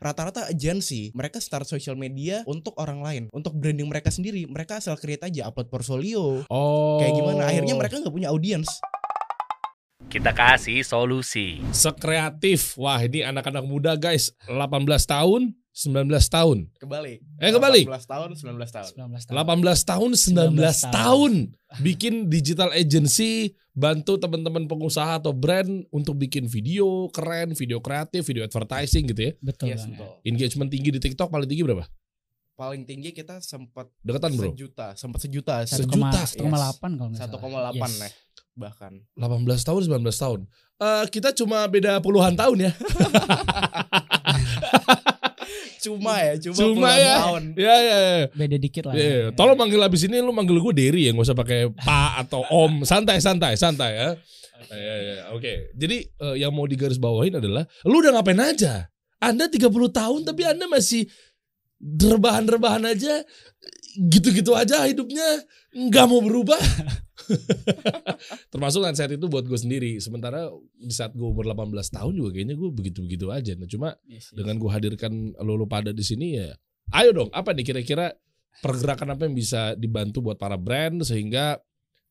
rata-rata agensi mereka start social media untuk orang lain, untuk branding mereka sendiri. Mereka asal create aja, upload portfolio, Oh. kayak gimana. Akhirnya mereka nggak punya audience. Kita kasih solusi. sekreatif. Wah, ini anak-anak muda guys, 18 tahun, 19 tahun. Kebalik. Eh, kebalik. 18 tahun, 19 tahun. 19 tahun. 18 tahun, 19 19 tahun. Bikin digital agency, bantu teman-teman pengusaha atau brand untuk bikin video keren, video kreatif, video advertising gitu ya. Betul Yes, banget. betul. Engagement tinggi di TikTok paling tinggi berapa? Paling tinggi kita sempat Deketan bro. sejuta, sempat sejuta, Satu Sejuta. koma- satu koma Yes. delapan kalau nggak 1,8 salah. nih bahkan. 18 tahun, 19 tahun. Eh kita cuma beda puluhan tahun ya. Cuma ya, cuma, Cuma puluhan ya. tahun. Ya ya ya. Beda dikit lah. Iya, ya. tolong manggil abis ini lu manggil gue Derry ya, nggak usah pakai Pak atau Om. Santai, santai, santai ya. Iya, iya, Oke, jadi eh, yang mau digaris bawahin adalah lu udah ngapain aja? Anda 30 tahun tapi Anda masih rebahan-rebahan aja, gitu-gitu aja hidupnya, nggak mau berubah. Termasuk kan saat itu buat gue sendiri. Sementara di saat gue umur 18 tahun juga kayaknya gue begitu-begitu aja. Nah, cuma Yes, yes. dengan gue hadirkan lo pada di sini ya ayo dong apa nih kira-kira pergerakan apa yang bisa dibantu buat para brand sehingga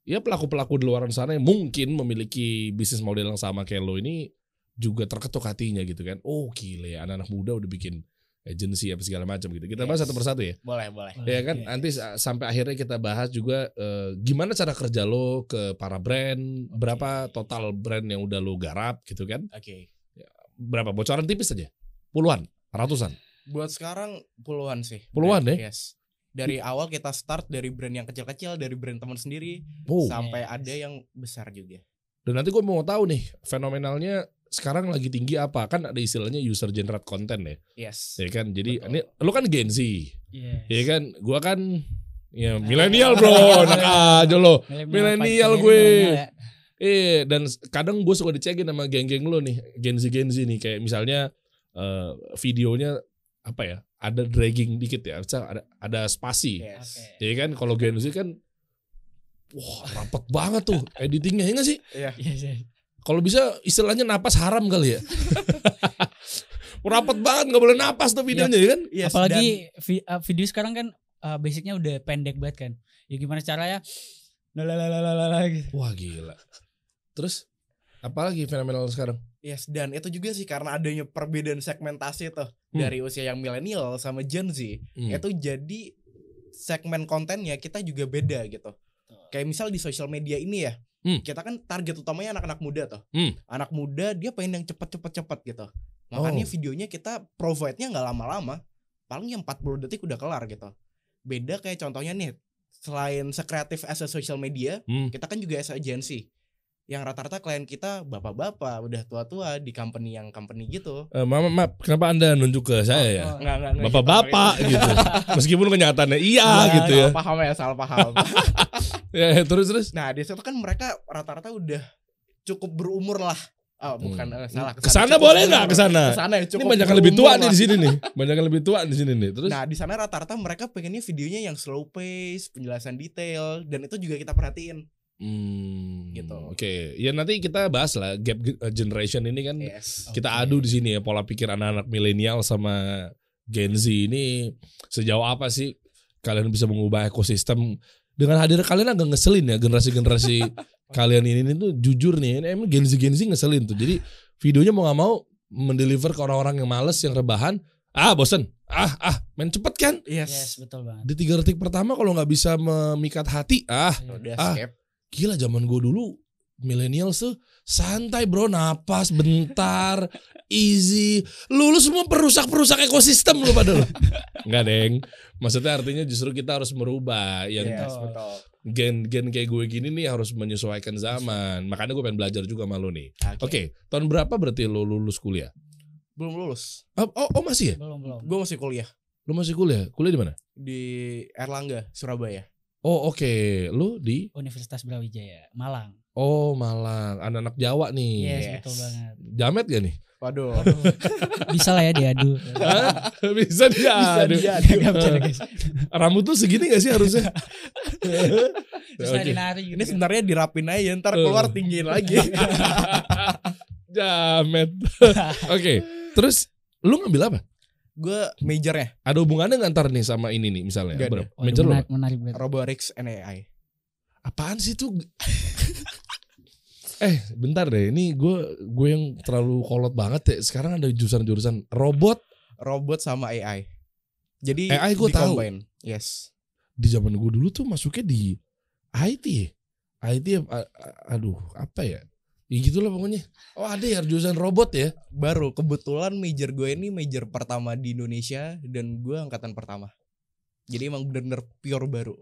ya pelaku-pelaku di luar sana yang mungkin memiliki bisnis model yang sama kayak lo ini juga terketuk hatinya gitu kan oh gile anak-anak muda udah bikin agency apa segala macam gitu kita bahas Yes. satu persatu ya Boleh, boleh. Boleh, ya kan iya. nanti sa- sampai akhirnya kita bahas juga eh, gimana cara kerja lo ke para brand berapa total brand yang udah lo garap gitu kan Oke. berapa bocoran tipis aja puluhan ratusan Buat sekarang puluhan sih. Puluhan Brand, ya? Yes. Dari awal kita start dari brand yang kecil-kecil, dari brand teman sendiri, Oh. sampai Yes. ada yang besar juga. Dan nanti gue mau tahu nih fenomenalnya sekarang lagi tinggi apa kan ada istilahnya user generate content ya, Yes. ya kan. Jadi Betul. ini lu kan Gen Z, Yes. ya kan. Gua kan ya milenial bro, enak aja lo. Milenial gue. ya. Eh dan kadang gue suka dicekin sama geng-geng lo nih, Gen Z Gen Z nih kayak misalnya eh, videonya apa ya ada dragging dikit ya, ada ada spasi. Yes. Oke. Ya kan kalau Gen Z kan wah rapet banget tuh editingnya ya nggak sih? Iya. Kalau bisa istilahnya napas haram kali ya. Rapet banget nggak boleh napas tuh videonya ya kan? Yes, Apalagi vi- uh, video sekarang kan uh, basicnya udah pendek banget kan. Ya gimana caranya? Lalalalalalala gitu. Wah gila. Terus apalagi fenomenal sekarang? Yes, dan itu juga sih karena adanya perbedaan segmentasi tuh Hmm. dari usia yang milenial sama Gen Z. Hmm. Itu jadi segmen kontennya kita juga beda gitu. Kayak misal di sosial media ini ya, Hmm. kita kan target utamanya anak-anak muda tuh. Hmm. Anak muda dia pengen yang cepet-cepet-cepet gitu. Makanya Oh. videonya kita provide-nya nggak lama-lama, paling yang 40 detik udah kelar gitu. Beda kayak contohnya nih, selain sekreatif as a social media, Hmm. kita kan juga as a agency. Yang rata-rata klien kita bapak-bapak, udah tua-tua di company yang company gitu. Eh, maaf, maaf, kenapa anda nunjuk ke saya ya? Oh, enggak Bapak-bapak gitu. Meskipun kenyataannya iya gitu ya. Salah paham ya, salah paham. Ya, terus terus. nah, di situ kan mereka rata-rata udah cukup berumur lah. Oh, bukan Hmm. eh, salah. Ke sana Cukup boleh nggak ke sana? Ke sana ya, Ini cukup banyak yang lebih tua berumur nih lah. di sini nih. Banyak yang lebih tua di sini nih. Terus Nah, di sana rata-rata mereka pengennya videonya yang slow pace, penjelasan detail, dan itu juga kita perhatiin. Hmm, Gitu. Oke, ya nanti kita bahas lah gap ge- generation ini kan Yes. kita Oke. adu di sini ya pola pikir anak-anak milenial sama Gen Z ini sejauh apa sih kalian bisa mengubah ekosistem dengan hadir kalian agak ngeselin ya generasi-generasi kalian ini, ini tuh jujur nih ini emang Gen Z Gen Z ngeselin tuh jadi videonya mau nggak mau mendeliver ke orang-orang yang males yang rebahan ah bosen ah ah main cepet kan Yes. Yes, betul banget. di tiga detik pertama kalau nggak bisa memikat hati ah Udah Ah. skip. gila zaman gue dulu milenial tuh santai bro napas bentar easy. Lu lu semua perusak perusak ekosistem lu pada lu. Nggak deng. Maksudnya artinya justru kita harus merubah yang Yes, Betul. betul. gen-gen kayak gue gini nih harus menyesuaikan zaman. Makanya gue pengen belajar juga sama lu nih. Oke. Tahun berapa berarti lu lulus kuliah? Belum lulus. oh, oh, oh masih ya? Belum, belum. Gue masih kuliah. Lu masih kuliah? Kuliah di mana? Di Erlangga, Surabaya. Oh oke lu di Universitas Brawijaya, Malang. oh Malang anak-anak Jawa nih Yes, Yes. betul banget. jamet gak nih Waduh. Bisa lah ya diadu. Hah? bisa dia aduh. Gak bercanda, guys. rambut tuh segini gak sih harusnya Terus Oke. nari-nari gitu Ini kan. sebenarnya dirapin aja ntar keluar tinggiin lagi. Jamet. Oke, terus lu ngambil apa? Gue majornya Ada hubungannya nggak ntar nih sama ini nih misalnya? Bro, ada. Waduh, Major lo menarik, menarik banget. robotics and AI apaan sih tuh? eh bentar deh, ini gue gue yang terlalu kolot banget ya. Sekarang ada jurusan-jurusan robot robot sama AI jadi AI gua tahu. yes di zaman gue dulu tuh masuknya di IT. ya. IT ya, aduh apa ya? Ya gitulah pokoknya. Oh ada ya jurusan robot ya? baru kebetulan major gue ini major pertama di Indonesia dan gue angkatan pertama jadi emang bener-bener pure baru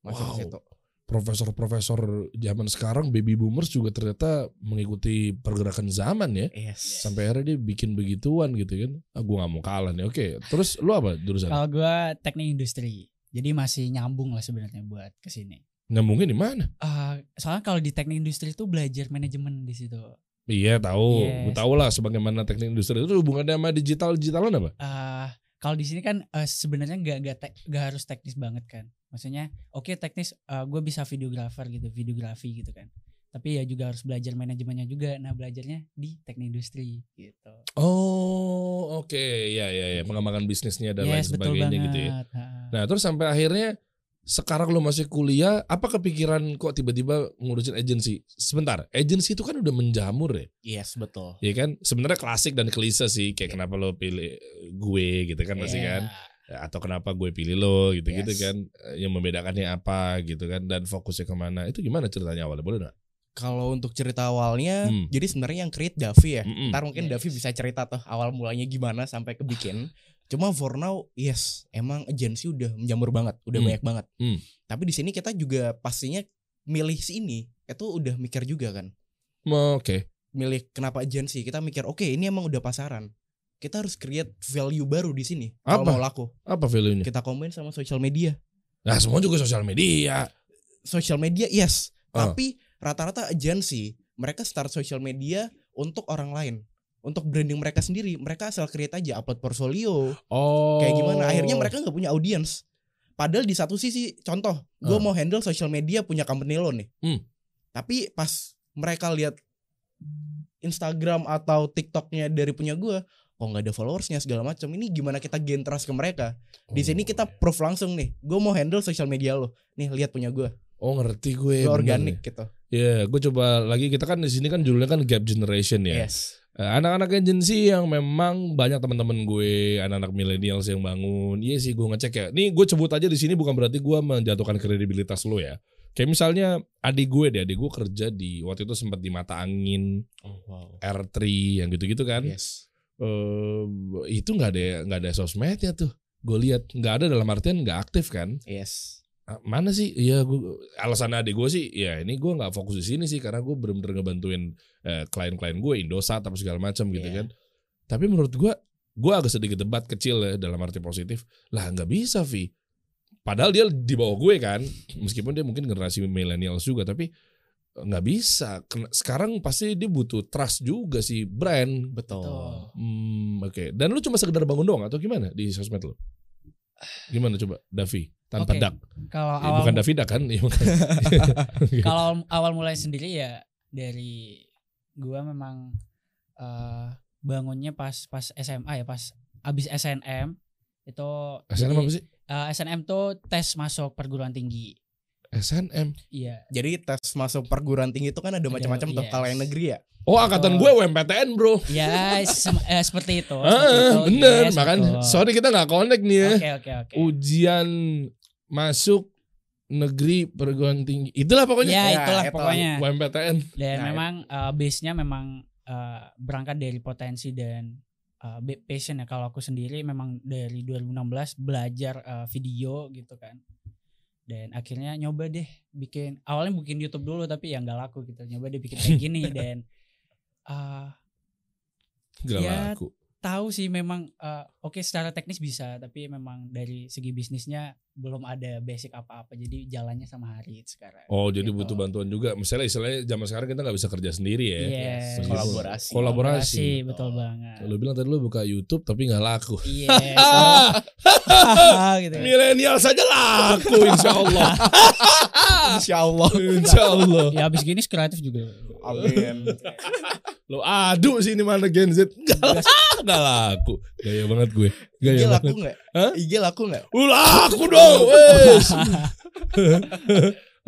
masuk Wow. ke situ Profesor-profesor zaman sekarang baby boomers juga ternyata mengikuti pergerakan zaman ya. yes Sampai akhirnya dia bikin begituan gitu kan. Ah, gue gak mau kalah nih. Oke, terus lu apa jurusan? Kalau gue teknik industri. Jadi masih nyambung lah sebenarnya buat ke sini. Nyambungnya di mana? Eh, soalnya kalau di teknik industri itu belajar manajemen di situ. Iya tahu, Yes. gue tahu lah sebagaimana teknik industri itu hubungannya sama digital digitalan apa? eh kalau di sini kan eh, sebenarnya nggak nggak nggak harus teknis banget kan. Maksudnya oke teknis gue bisa videografer gitu, videografi gitu kan. Tapi ya juga harus belajar manajemennya juga. Nah belajarnya di teknik industri gitu. Oh oke, ya ya ya pengembangan bisnisnya dan lain yes betul sebagainya banget. gitu ya. Nah terus sampai akhirnya sekarang lo masih kuliah, apa kepikiran kok tiba-tiba ngurusin agensi? Sebentar, agensi itu kan udah menjamur ya, yes betul ya kan? Sebenarnya klasik dan klise sih, kayak kenapa lo pilih gue gitu kan pasti Iya. kan? Atau kenapa gue pilih lo gitu-gitu Yes. kan? Yang membedakannya apa gitu kan? Dan fokusnya ke mana? Itu gimana ceritanya awalnya? Boleh nggak? kalau untuk cerita awalnya Hmm. jadi sebenarnya yang create Davi ya Mm-mm. ntar mungkin Yes. Davi bisa cerita tuh awal mulanya gimana sampai kebikin cuma for now yes emang agensi udah menjamur banget udah Hmm. banyak banget Hmm. tapi di sini kita juga pastinya milih sini itu udah mikir juga kan Oke, milih kenapa agensi kita mikir oke ini emang udah pasaran kita harus create value baru di sini kalau mau laku apa value-nya? kita combine sama social media Nah semua juga sosial media. social media yes Ah. tapi rata-rata agensi mereka start social media untuk orang lain untuk branding mereka sendiri mereka asal create aja upload portfolio Oh. kayak gimana akhirnya mereka nggak punya audience padahal di satu sisi contoh gue Ah. mau handle social media punya company lo nih Hmm. tapi pas mereka lihat Instagram atau TikToknya dari punya gue kok nggak ada followersnya segala macam ini gimana kita gain trust ke mereka di sini kita Oh. proof langsung nih gue mau handle social media lo nih lihat punya gue Oh ngerti gue. gue organik gitu Iya, gue coba lagi kita kan di sini kan judulnya kan gap generation ya. yes Anak-anak agensi yang memang banyak teman-teman gue, anak-anak milenial yang bangun. Iya sih gue ngecek ya. Nih gue sebut aja di sini bukan berarti gue menjatuhkan kredibilitas lo ya. Kayak misalnya adik gue deh, adik gue kerja di waktu itu sempat di mata angin oh wow R3 yang gitu-gitu kan. yes Eh, itu nggak ada nggak ada sosmednya tuh. Gue lihat nggak ada dalam artian nggak aktif kan. yes mana sih? Iya, gue alasan adik gue sih, ya ini gue nggak fokus di sini sih karena gue bener-bener ngebantuin eh, klien-klien gue Indosat apa segala macam gitu Iya. kan. Tapi menurut gue, gue agak sedikit debat kecil ya dalam arti positif. Lah nggak bisa Vi. Padahal dia di bawah gue kan, meskipun dia mungkin generasi millennials juga, tapi nggak bisa. Sekarang pasti dia butuh trust juga sih brand. betul. Hmm, oke. Dan lu cuma sekedar bangun doang atau gimana di sosmed lu? Gimana coba, Davi? Tanpa Oke. dak. Kalau Ya, awal bukan Davida kan? Iya, bukan. kalau awal mulai sendiri ya dari gua memang eh, bangunnya pas pas SMA ya pas abis SNM itu SNM apa sih? eh, SNM tuh tes masuk perguruan tinggi SNM. iya jadi tes masuk perguruan tinggi itu kan ada macam-macam tuh yes. kalau yang negeri ya Oh, angkatan Oh. gue UMPTN, Bro. ya sem- eh, seperti itu Ah, seperti itu. bener, Yes, makanya betul. sorry kita nggak connect nih ya. oke oke oke Ujian masuk negeri perguruan tinggi. Itulah pokoknya. ya Ya, itulah itu. pokoknya UMPTN. dan Nah, memang eh, base-nya memang eh, berangkat dari potensi dan eh, be- passion ya kalau aku sendiri memang dari 2016 belajar eh, video gitu kan dan akhirnya nyoba deh bikin awalnya bikin YouTube dulu tapi ya nggak laku gitu nyoba deh bikin kayak gini dan eh, Gak Ya, laku. tahu sih memang eh, oke secara teknis bisa tapi memang dari segi bisnisnya belum ada basic apa-apa jadi jalannya sama hari sekarang Oh, jadi Gitu. butuh bantuan juga. Misalnya istilahnya zaman sekarang kita nggak bisa kerja sendiri ya. Yes. Meskipun- Kolaborasi. Kolaborasi. betul banget Lu bilang tadi lu buka YouTube tapi nggak laku. Iya. so- gitu. kan. Milenial saja laku insya Allah. Insya Allah insya Allah. Ya habis gini kreatif juga. amin Lo adu sih ini mana Gen Z. Gak, gak laku. Gaya banget gue. IG Gaya laku banget. nggak? Hah? IG laku nggak? Laku dong.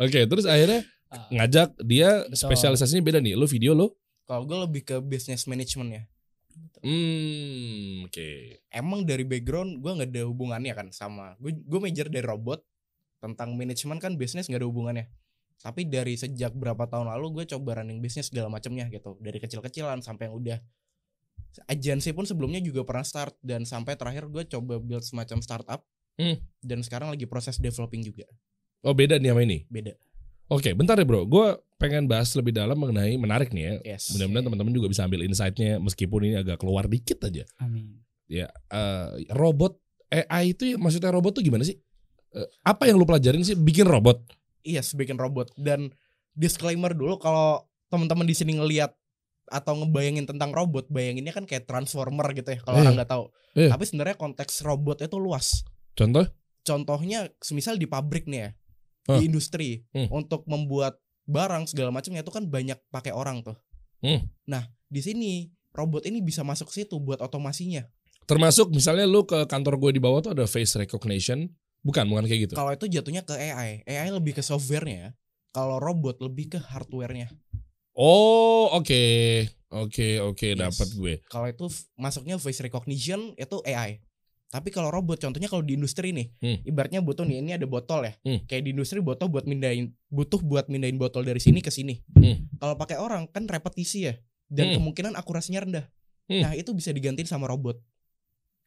Oke, terus akhirnya Ah, ngajak dia Betul. spesialisasinya beda nih. Lo video lo? Kalau gue lebih ke business management ya. Hmm, oke. Emang dari background gue nggak ada hubungannya kan sama gue. Gue major dari robot tentang manajemen kan bisnis nggak ada hubungannya. Tapi dari sejak berapa tahun lalu gue coba running bisnis segala macamnya gitu. Dari kecil-kecilan sampai yang udah agensi pun sebelumnya juga pernah start dan sampai terakhir gue coba build semacam startup. Hmm. Dan sekarang lagi proses developing juga. Oh beda nih sama ini. Beda. Oke, bentar ya bro. Gue pengen bahas lebih dalam mengenai menarik nih ya. Yes. Mudah-mudahan teman-teman juga bisa ambil insight-nya meskipun ini agak keluar dikit aja. Amin. Ya, eh, robot AI itu ya, maksudnya robot tuh gimana sih? Eh, apa yang lu pelajarin sih bikin robot? Yes, bikin robot dan disclaimer dulu kalau teman-teman di sini ngelihat atau ngebayangin tentang robot, bayanginnya kan kayak transformer gitu ya kalau Iya. orang nggak tahu. Iya. Tapi sebenarnya konteks robot itu luas. Contoh? Contohnya semisal di pabrik nih ya, di industri Hmm. untuk membuat barang segala macamnya itu kan banyak pakai orang tuh. Hmm. Nah, di sini robot ini bisa masuk situ buat otomasinya. Termasuk misalnya lu ke kantor gue di bawah tuh ada face recognition. Bukan, bukan kayak gitu. Kalau itu jatuhnya ke AI. AI lebih ke softwarenya. Kalau robot lebih ke hardwarenya. Oh, oke. Oke, oke, Yes. dapat gue. Kalau itu masuknya voice recognition itu AI. Tapi kalau robot contohnya kalau di industri nih, Hmm. ibaratnya butuh nih ini ada botol ya. Hmm. Kayak di industri butuh buat mindahin butuh buat mindahin botol dari sini ke sini. Hmm. Kalau pakai orang kan repetisi ya dan Hmm. kemungkinan akurasinya rendah. Hmm. Nah, itu bisa digantiin sama robot.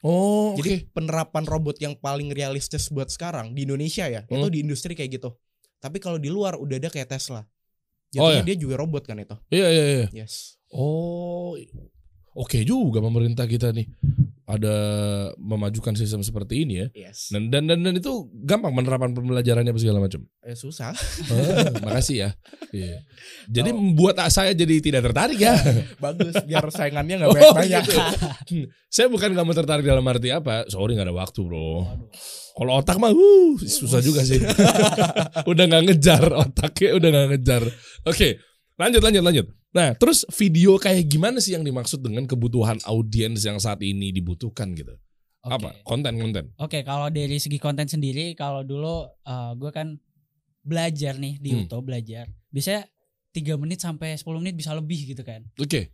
Oh. Jadi penerapan robot yang paling realistis buat sekarang di Indonesia ya, itu Hmm. di industri kayak gitu. Tapi kalau di luar udah ada kayak Tesla. Oh, Jadinya ya? dia juga robot kan itu. Iya, iya, iya. Yes. Oh, oke juga pemerintah kita nih ada memajukan sistem seperti ini ya. Yes. Dan dan dan, dan itu gampang penerapan pembelajarannya apa segala macam. Eh, susah. Oh, makasih ya. Iya. Jadi membuat saya jadi tidak tertarik ya. Bagus biar saingannya nggak Oh, banyak-banyak. gitu. saya bukan nggak mau tertarik dalam arti apa. Sorry nggak ada waktu bro. Kalau otak mah, uh, susah juga sih. udah nggak ngejar otaknya, udah nggak ngejar. Oke, lanjut lanjut lanjut. Nah, terus video kayak gimana sih yang dimaksud dengan kebutuhan audiens yang saat ini dibutuhkan gitu? Oke. Apa? Konten-konten. Oke, kalau dari segi konten sendiri, kalau dulu eh, gue kan belajar nih di Hmm. YouTube belajar. Biasanya 3 menit sampai 10 menit bisa lebih gitu kan. Oke.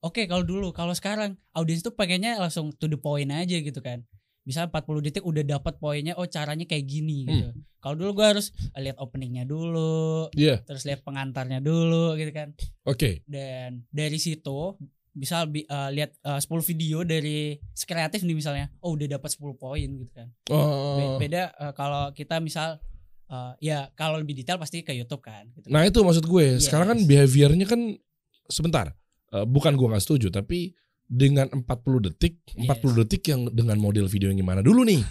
Oke, kalau dulu, kalau sekarang audiens tuh pengennya langsung to the point aja gitu kan. Misal 40 detik udah dapat poinnya, oh caranya kayak gini gitu. Kalau dulu gue harus lihat openingnya dulu, Iya. terus lihat pengantarnya dulu gitu kan. Oke. Dan dari situ bisa bi- eh, lihat eh, 10 video dari kreatif nih misalnya, oh udah dapat 10 poin gitu kan. Be- Oh. beda eh, kalau kita misal eh, ya kalau lebih detail pasti ke YouTube kan gitu. Nah itu maksud gue. Sekarang kan Yes. behaviornya kan sebentar. Eh, bukan gue nggak setuju, tapi dengan 40 detik, 40 detik yang dengan model video yang gimana dulu nih.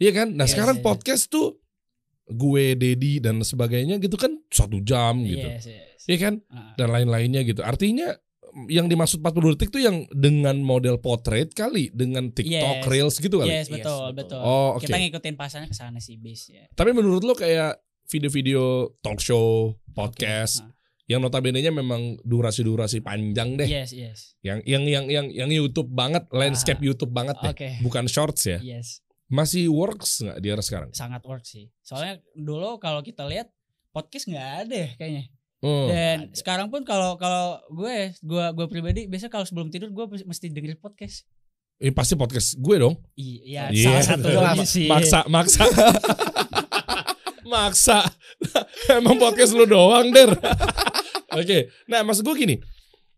Iya kan? Nah Yes, sekarang yes. podcast tuh gue, Dedi dan sebagainya gitu kan satu jam gitu. Yes, yes. Iya kan? Ah, Dan lain-lainnya gitu. Artinya yang dimaksud 40 detik tuh yang dengan model portrait kali, dengan TikTok, Yes. Reels gitu kali. yes, Yes, betul, betul. betul. Oh, oke. Kita ngikutin pasarnya ke sana sih base ya. Tapi menurut lo kayak video-video talk show, podcast, Ah, yang notabene-nya memang durasi-durasi panjang deh. Yes, yes. Yang yang yang yang yang YouTube banget, landscape YouTube banget deh. Oke. Bukan shorts ya. Yes, Masih works nggak di era sekarang? sangat work sih. Soalnya dulu kalau kita lihat podcast nggak ada ya kayaknya. Oh. Dan ada. sekarang pun kalau kalau gue gue gue pribadi biasanya kalau sebelum tidur gue mesti dengerin podcast. Eh, pasti podcast gue dong. Iya, Iya, salah satu lagi sih. Maksa, maksa. maksa. Emang podcast lu doang, Der. Oke. Nah, maksud gue gini.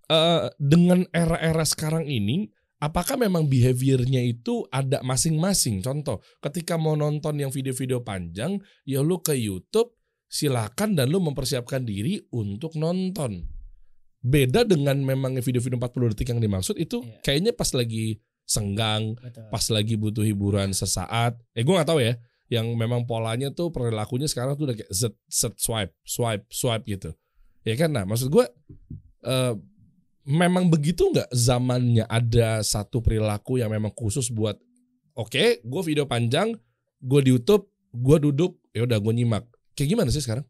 eh, dengan era-era sekarang ini, apakah memang behaviornya itu ada masing-masing? Contoh, ketika mau nonton yang video-video panjang, ya lu ke YouTube, silakan dan lu mempersiapkan diri untuk nonton. Beda dengan memang video-video 40 detik yang dimaksud itu Iya. kayaknya pas lagi senggang, Betul. pas lagi butuh hiburan sesaat. Eh gue nggak tahu ya. Yang memang polanya tuh perilakunya sekarang tuh udah kayak set, set swipe, swipe, swipe gitu. Ya kan? Nah maksud gue eh, memang begitu nggak zamannya ada satu perilaku yang memang khusus buat oke, gue video panjang, gue di YouTube, gue duduk, ya udah gue nyimak. Kayak gimana sih sekarang?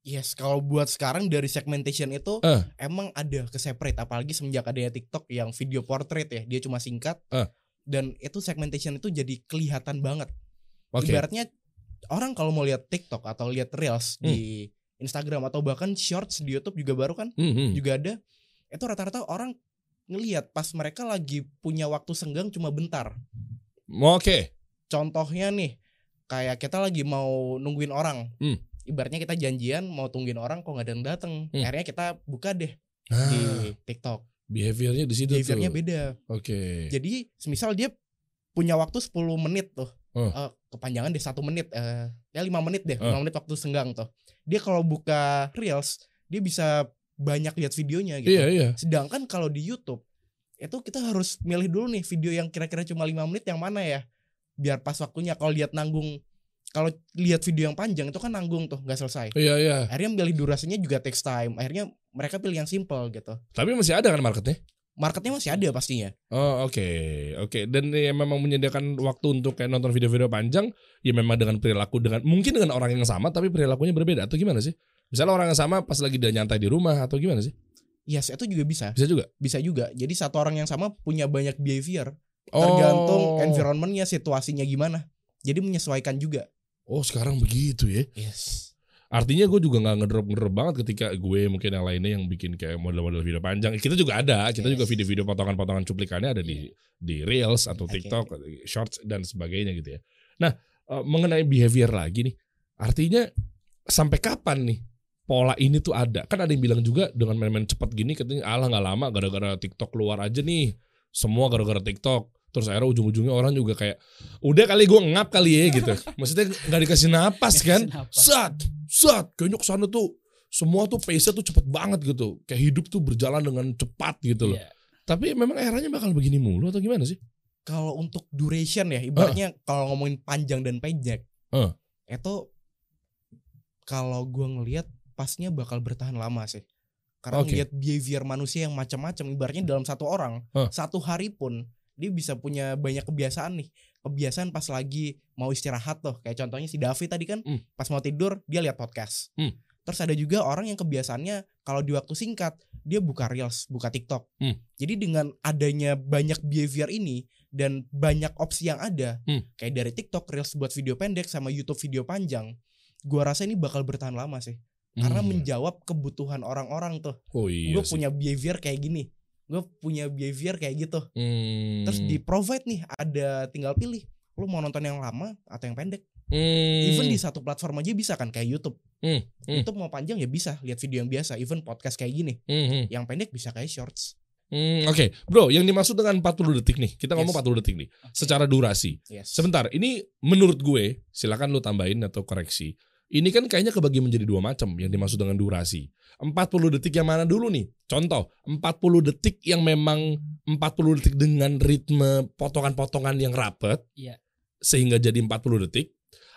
Yes, kalau buat sekarang dari segmentation itu Eh. emang ada ke separate apalagi semenjak ada TikTok yang video portrait ya, dia cuma singkat. Eh. Dan itu segmentation itu jadi kelihatan banget. Oke. Ibaratnya orang kalau mau lihat TikTok atau lihat Reels Hmm. di Instagram atau bahkan Shorts di YouTube juga baru kan Hmm, hmm. juga ada. Itu rata-rata orang ngelihat pas mereka lagi punya waktu senggang cuma bentar. Oke. Contohnya nih, kayak kita lagi mau nungguin orang. Hmm. Ibaratnya kita janjian mau tungguin orang kok nggak ada yang datang. Hmm. Akhirnya kita buka deh Ah, di TikTok. behaviornya di situ Behaviornya tuh. beda. Oke. Jadi semisal dia punya waktu 10 menit tuh. Oh. Eh, kepanjangan deh satu menit eh ya lima menit deh, Oh. lima menit waktu senggang tuh. Dia kalau buka Reels, dia bisa banyak lihat videonya gitu. Iya, iya. Sedangkan kalau di YouTube itu kita harus milih dulu nih video yang kira-kira cuma lima menit yang mana ya. Biar pas waktunya kalau lihat nanggung kalau lihat video yang panjang itu kan nanggung tuh nggak selesai. Iya, iya. Akhirnya milih durasinya juga takes time. Akhirnya mereka pilih yang simple gitu. Tapi masih ada kan marketnya? Marketnya masih ada pastinya. Oh oke oke dan ya memang menyediakan waktu untuk kayak nonton video-video panjang ya memang dengan perilaku dengan mungkin dengan orang yang sama tapi perilakunya berbeda atau gimana sih? Misalnya orang yang sama pas lagi dia nyantai di rumah atau gimana sih? Yes, itu juga bisa. Bisa juga. Bisa juga. Jadi satu orang yang sama punya banyak behavior. Tergantung oh. environmentnya, situasinya gimana. Jadi menyesuaikan juga. Oh sekarang begitu ya. Yes. Artinya gue juga nggak ngedrop ngedrop banget ketika gue mungkin yang lainnya yang bikin kayak model-model video panjang. Kita juga ada, kita juga Yes. video-video potongan-potongan cuplikannya ada di di reels atau. TikTok, shorts dan sebagainya gitu ya. Nah eh, mengenai behavior lagi nih, artinya sampai kapan nih pola ini tuh ada? Kan ada yang bilang juga dengan main-main cepat gini katanya alah nggak lama gara-gara TikTok keluar aja nih, semua gara-gara TikTok. Terus akhirnya ujung-ujungnya orang juga kayak udah kali gue ngap kali ya gitu. Maksudnya nggak dikasih napas kan? Sat, sat, kayaknya ke sana tuh semua tuh pace-nya tuh cepet banget gitu. Kayak hidup tuh berjalan dengan cepat gitu loh. Iya. Tapi memang eranya bakal begini mulu atau gimana sih? Kalau untuk duration ya, ibaratnya kalau ngomongin panjang dan pendek, Ah. itu kalau gua ngelihat pasnya bakal bertahan lama sih. Karena Oke. ngelihat behavior manusia yang macam-macam, ibaratnya dalam satu orang, Ah. satu hari pun dia bisa punya banyak kebiasaan nih. Kebiasaan pas lagi mau istirahat tuh, kayak contohnya si Davi tadi kan, Hmm. pas mau tidur dia lihat podcast. Hmm. Terus ada juga orang yang kebiasaannya kalau di waktu singkat dia buka reels, buka TikTok. Hmm. Jadi dengan adanya banyak behavior ini dan banyak opsi yang ada, Hmm. kayak dari TikTok reels buat video pendek sama YouTube video panjang, gua rasa ini bakal bertahan lama sih. Karena Hmm. menjawab kebutuhan orang-orang tuh. Oh iya gue punya behavior kayak gini, gue punya behavior kayak gitu. Hmm. Terus di provide nih ada tinggal pilih, lu mau nonton yang lama atau yang pendek. Hmm. Even di satu platform aja bisa kan kayak YouTube. Hmm, hmm. YouTube mau panjang ya bisa lihat video yang biasa. Even podcast kayak gini, Hmm, hmm. yang pendek bisa kayak shorts. Hmm, Oke, bro, yang dimaksud dengan 40 detik nih, kita ngomong Yes. 40 detik nih, Oke. secara durasi. Yes. Sebentar, ini menurut gue, silakan lu tambahin atau koreksi. Ini kan kayaknya kebagi menjadi dua macam yang dimaksud dengan durasi. 40 detik yang mana dulu nih? Contoh, 40 detik yang memang 40 detik dengan ritme potongan-potongan yang rapet. Iya. Sehingga jadi 40 detik.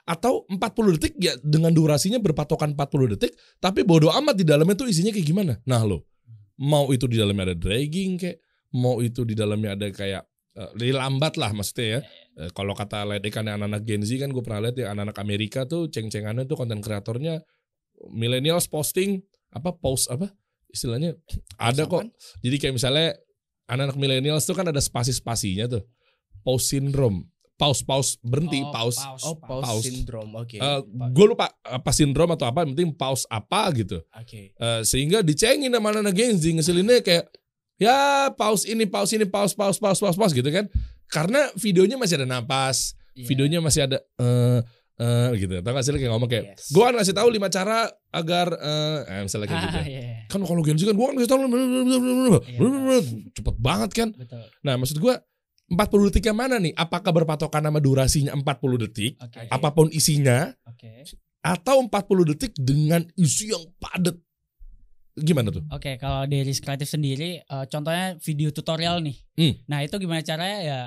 Atau 40 detik ya dengan durasinya berpatokan 40 detik, tapi bodoh amat di dalamnya tuh isinya kayak gimana? Nah lo, mau itu di dalamnya ada dragging kayak, mau itu di dalamnya ada kayak eh, lebih lambat lah maksudnya ya. Eh, kalau kata ledekan anak-anak Gen Z kan gue pernah lihat ya anak-anak Amerika tuh ceng-cengannya tuh konten kreatornya millennials posting apa post apa istilahnya ada kok. Jadi kayak misalnya anak-anak millennials tuh kan ada spasi-spasinya tuh. Pause syndrome. Pause pause berhenti Oh, pause. pause. Oh, pause, Pause. syndrome. Oke. Eh, gue lupa apa sindrom atau apa, yang penting pause apa gitu. Oke. Eh, sehingga dicengin sama anak Gen Z ngeselinnya kayak ya pause ini pause ini pause pause pause pause pause gitu kan. Karena videonya masih ada napas, Iya. videonya masih ada eh eh gitu. Tahu gak sih kayak ngomong kayak Yes. gue kan ngasih tahu lima cara agar eh eh, misalnya kayak gitu. Ah, iya, iya. Kan kalau Gen Z kan gue kan ngasih tahu cepet banget kan. betul. Nah, maksud gua 40 detik yang mana nih? Apakah berpatokan sama durasinya 40 detik? Oke. Apa pun isinya Oke. atau 40 detik dengan isi yang padat? Gimana tuh? Oke, kalau dari kreatif sendiri, eh, contohnya video tutorial nih. Hmm. Nah itu gimana caranya ya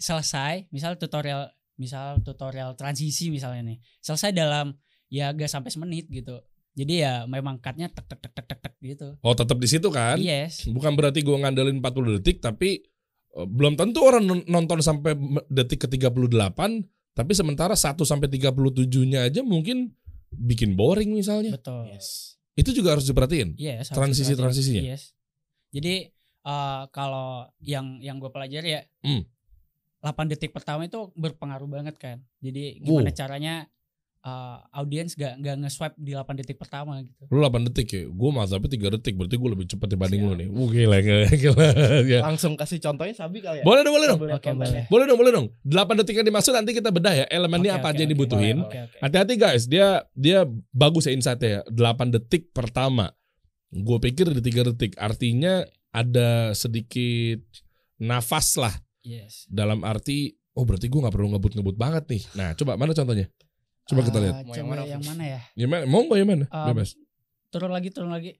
selesai, misal tutorial, misal tutorial transisi misalnya nih, selesai dalam ya gak sampai semenit gitu. Jadi ya memang cutnya tek tek tek tek tek tek gitu. Oh, tetap di situ kan? Yes. Bukan berarti gua ngandelin 40 detik tapi eh, belum tentu orang non- nonton sampai detik ke 38 tapi sementara 1 sampai 37-nya aja mungkin bikin boring misalnya. Betul. Yes. Itu juga harus diperhatiin. Yes, harus Transisi-transisinya? diperhatiin. Yes. Jadi eh, kalau yang yang gue pelajari ya, Hmm. 8 detik pertama itu berpengaruh banget kan. Jadi gimana Wow. caranya eh, audiens gak nggak nge-swipe di 8 detik pertama gitu. Lu 8 detik ya, gue tapi 3 detik, berarti gue lebih cepat dibanding lu nih. Gila, gila, gila. Ya. Langsung kasih contohnya Sabi kali ya. Boleh dong, boleh dong. Boleh Oke, kontennya. boleh. Boleh dong, boleh dong. 8 detik yang dimaksud nanti kita bedah ya, elemennya Oke, apa oke, aja yang oke. dibutuhin. Boleh, Oke, oke. Hati-hati guys, dia dia bagus ya insight-nya ya. 8 detik pertama. Gue pikir di 3 detik. Artinya ada sedikit nafas lah. Yes. Dalam arti, oh berarti gue gak perlu ngebut-ngebut banget nih. Nah coba mana contohnya? Coba kita lihat. Eh, Mau yang coba mana, yang mana ya? Yang mana? Mau gak yang mana? Um, Bebas. Turun lagi, turun lagi.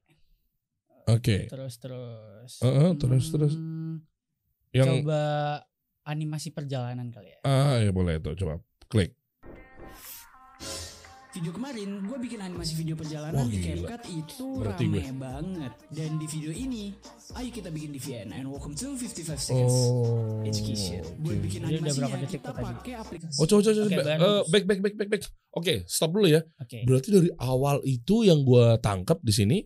Oke. Terus terus. Heeh, terus, terus. Hmm, Yang Coba animasi perjalanan kali ya. ah ya boleh tuh coba klik. Video kemarin gue bikin animasi video perjalanan Wah, di gila. CapCut itu Berarti rame gue. banget. Dan di video ini, ayo kita bikin di VN and welcome to 55 seconds Oh. education. Buat oke. bikin Jadi udah berapa animasinya detik kita pakai aplikasi. Oh coba coba coba. Eh, back back back back back. Oke, stop dulu ya. Oke. Berarti dari awal itu yang gue tangkap di sini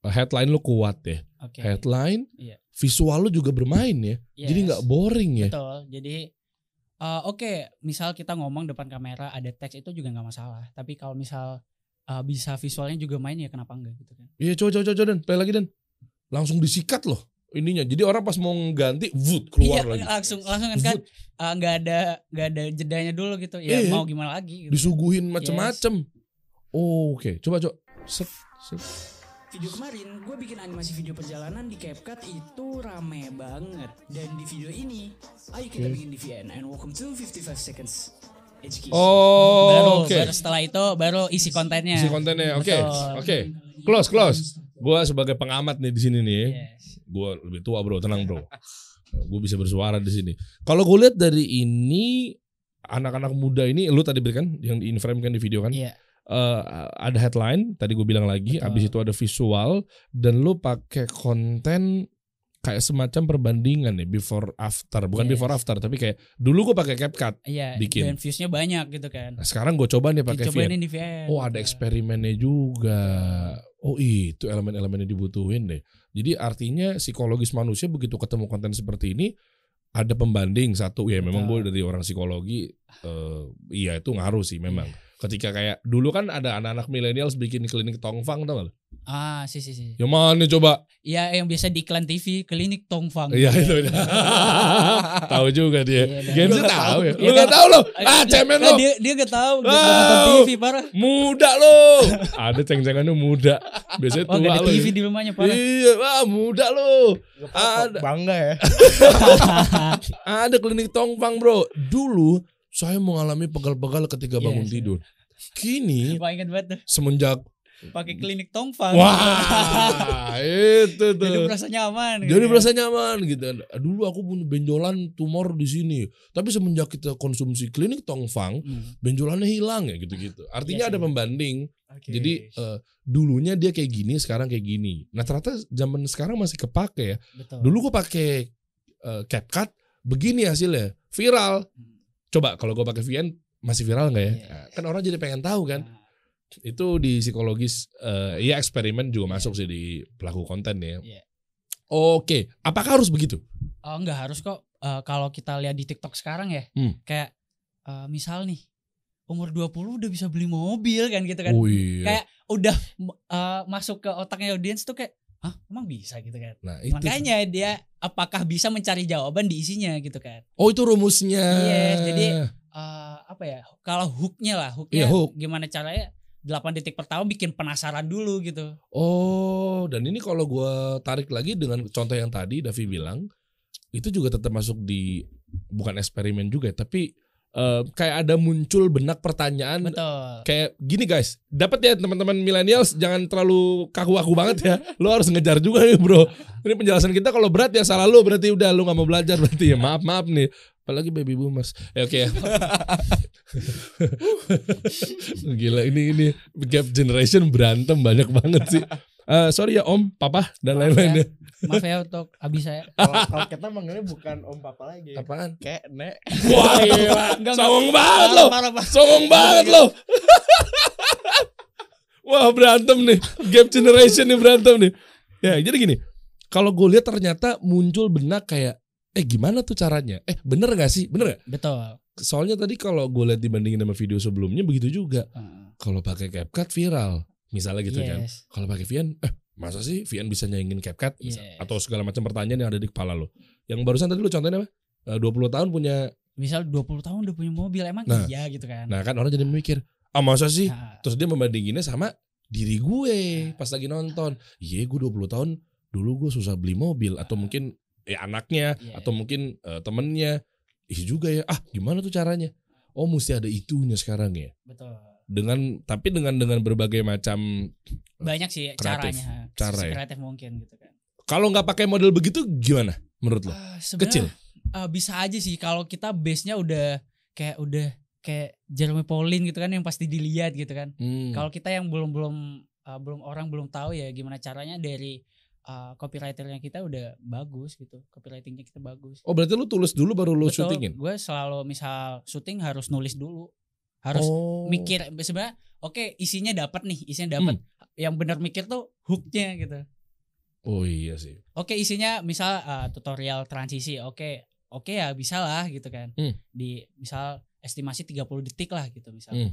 eh, headline lu kuat ya. Oke. Headline, Iya. visual lu juga bermain ya. Jadi Yes. nggak boring ya. Betul. Jadi eh, oke, misal kita ngomong depan kamera ada teks itu juga nggak masalah. Tapi kalau misal eh, bisa visualnya juga main ya kenapa enggak gitu kan? Iya coba coba coba dan play lagi dan langsung disikat loh ininya. Jadi orang pas mau ganti, wood keluar iya, lagi. langsung langsung kan kan eh, nggak ada nggak ada jedanya dulu gitu. Ya Iya. mau gimana lagi gitu. disuguhin macem-macem. Oh, Oke, coba coba. Set, set. Video kemarin gue bikin animasi video perjalanan di CapCut itu rame banget. Dan di video ini, ayo kita Oke. bikin di VN and welcome to 55 seconds education. Oh, baru, oke. baru setelah itu baru isi kontennya. Isi kontennya. Oke, Betul. oke. Close, close. Gua sebagai pengamat nih di sini nih. Yes. Gue lebih tua bro, tenang bro. gue bisa bersuara di sini. Kalau gue lihat dari ini anak-anak muda ini, lu tadi berikan yang di frame kan di video kan, Iya. Eh, ada headline tadi gue bilang lagi, Betul. abis itu ada visual dan lu pakai konten kayak semacam perbandingan nih before after, bukan Yes. before after tapi kayak dulu gue pakai CapCut. Iya, Bikin. dan viewsnya banyak gitu kan. Nah, sekarang gue coba nih pakai VN. VN. Oh ada eksperimennya juga. Oh itu elemen-elemen yang dibutuhin deh. Jadi artinya psikologis manusia begitu ketemu konten seperti ini ada pembanding satu ya memang gue dari orang psikologi eh, iya itu ngaruh sih memang. Ketika kayak dulu kan ada anak-anak milenials bikin klinik tongfang tau gak? lu? Ah, sih sih sih. Yang mana coba? Iya, yang biasa di iklan TV, klinik Tongfang. Iya itu. tahu juga dia. Iya, dah. Gen Z tahu tahu. ya. Iya, Lu gak tahu lo? Ah Nah, cemen nah, lo. Dia dia gak tahu, Oh. nonton TV parah. Muda lo. Ada ceng-cengannya muda. Biasanya Oh, tua gak ada. TV di rumahnya parah. Iya, wah muda lo. Ada. Bangga ya. Ada klinik tongfang bro. Dulu saya mengalami pegal-pegal ketika Yes, bangun yes. tidur. Kini semenjak Pakai klinik Tongfang. wah itu tuh. Jadi merasa nyaman. Jadi gitu. merasa nyaman gitu. Dulu aku punya benjolan tumor di sini. Tapi semenjak kita konsumsi klinik tongfang, Hmm. benjolannya hilang ya gitu-gitu. Artinya Iya ada pembanding. Oke. Jadi eh, dulunya dia kayak gini, sekarang kayak gini. Nah ternyata zaman sekarang masih kepake ya. Betul. Dulu gue pakai eh, CapCut, begini hasilnya, viral. Coba kalau gue pakai VN masih viral nggak ya? Nah, Kan orang jadi pengen tahu kan. Nah, Itu di psikologis, eh, ya eksperimen juga masuk sih di pelaku konten ya. Iya. Oke, apakah harus begitu? Oh, enggak harus kok. Eh, kalau kita lihat di TikTok sekarang ya, Hmm. kayak eh, misal nih umur 20 udah bisa beli mobil kan gitu kan. Oh iya. Kayak udah eh, masuk ke otaknya audiens tuh kayak Hah, emang bisa gitu kan? nah, itu. Makanya dia apakah bisa mencari jawaban di isinya gitu kan? Oh itu rumusnya. Yes, jadi eh, apa ya? Kalau hooknya lah, hooknya Iya, hook. gimana caranya? 8 detik pertama bikin penasaran dulu gitu. Oh, dan ini kalau gua tarik lagi dengan contoh yang tadi Davi bilang, itu juga tetap masuk di bukan eksperimen juga, tapi eh, kayak ada muncul benak pertanyaan Betul. kayak gini guys, dapat ya teman-teman millennials jangan terlalu kaku-kaku banget ya. Lo harus ngejar juga nih bro. Ini penjelasan kita kalau berat ya salah lo berarti udah lo nggak mau belajar berarti ya maaf maaf nih. Apalagi baby boomers. Ya oke ya. Gila ini ini gap generation berantem banyak banget sih. Eh, sorry ya om, papa dan Maaf lain-lain ya. ya. Maaf ya untuk abis saya. Kalau kita manggilnya bukan om papa lagi. Apaan? Kayak nek. Wah gila, Enggak, songong banget lo, songong banget lo. Wah berantem nih, gap generation nih berantem nih. Ya jadi gini, kalau gue lihat ternyata muncul benak kayak, eh gimana tuh caranya? Eh bener gak sih? Bener gak? Betul. Soalnya tadi kalau gue lihat dibandingin sama video sebelumnya begitu juga. Heeh. Kalau pakai CapCut viral, misalnya gitu kan. Yes. Kalau pakai Vian, eh masa sih Vian bisa nyaingin CapCut? Yes. Atau segala macam pertanyaan yang ada di kepala lo. Yang barusan tadi lo contohnya apa? Eh, 20 tahun punya, Misal 20 tahun udah punya mobil emang Nah. iya gitu kan. nah kan orang jadi mikir, ah masa sih? Nah, Terus dia membandinginnya sama diri gue pas lagi nonton. Iya gue 20 tahun dulu gue susah beli mobil atau mungkin ya anaknya Iya. atau mungkin eh, temennya. Ih juga ya. Ah gimana tuh caranya? Oh mesti ada itunya sekarang ya. betul. Dengan tapi dengan dengan berbagai macam Banyak sih Kreatif. caranya. Cara ya. Kreatif mungkin gitu kan. kalau nggak pakai model begitu gimana menurut lo? Sebenarnya, Kecil. eh, bisa aja sih kalau kita base-nya udah kayak udah kayak Jeremy Pauline gitu kan yang pasti dilihat gitu kan. Hmm. Kalau kita yang belum belum uh, belum orang belum tahu ya gimana caranya dari uh, copywriternya kita udah bagus gitu, copywritingnya kita bagus. Oh berarti lu tulis dulu baru lu Betul, syutingin? Gue selalu misal syuting harus nulis dulu, harus oh. mikir sebenarnya. Oke isinya dapat nih, isinya dapat. Hmm. Yang benar mikir tuh hooknya gitu. Oh iya sih. Oke isinya misal uh, tutorial transisi, oke oke ya bisa lah gitu kan. Hmm. Di misal estimasi 30 detik lah gitu misal. Hmm.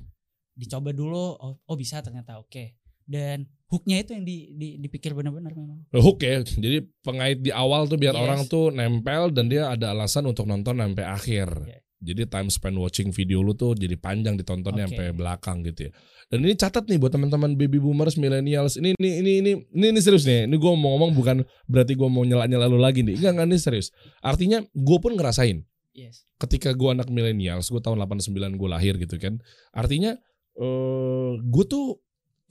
Dicoba dulu, oh, oh bisa ternyata oke. Dan hooknya itu yang di, di- dipikir benar-benar memang. Hook ya. Jadi pengait di awal tuh biar Yes. orang tuh nempel dan dia ada alasan untuk nonton sampai akhir. Yeah. Jadi time spend watching video lu tuh jadi panjang ditontonnya Oke. sampai belakang gitu ya. Dan ini catat nih buat teman-teman baby boomers, millennials. Ini ini ini ini ini, ini serius nih. Ini gue mau ngomong bukan berarti gue mau nyela-nyela lu lagi nih. Enggak enggak ini serius. Artinya gue pun ngerasain Yes. ketika gue anak millennials, gue tahun 89 gue lahir gitu kan. Artinya eh gue tuh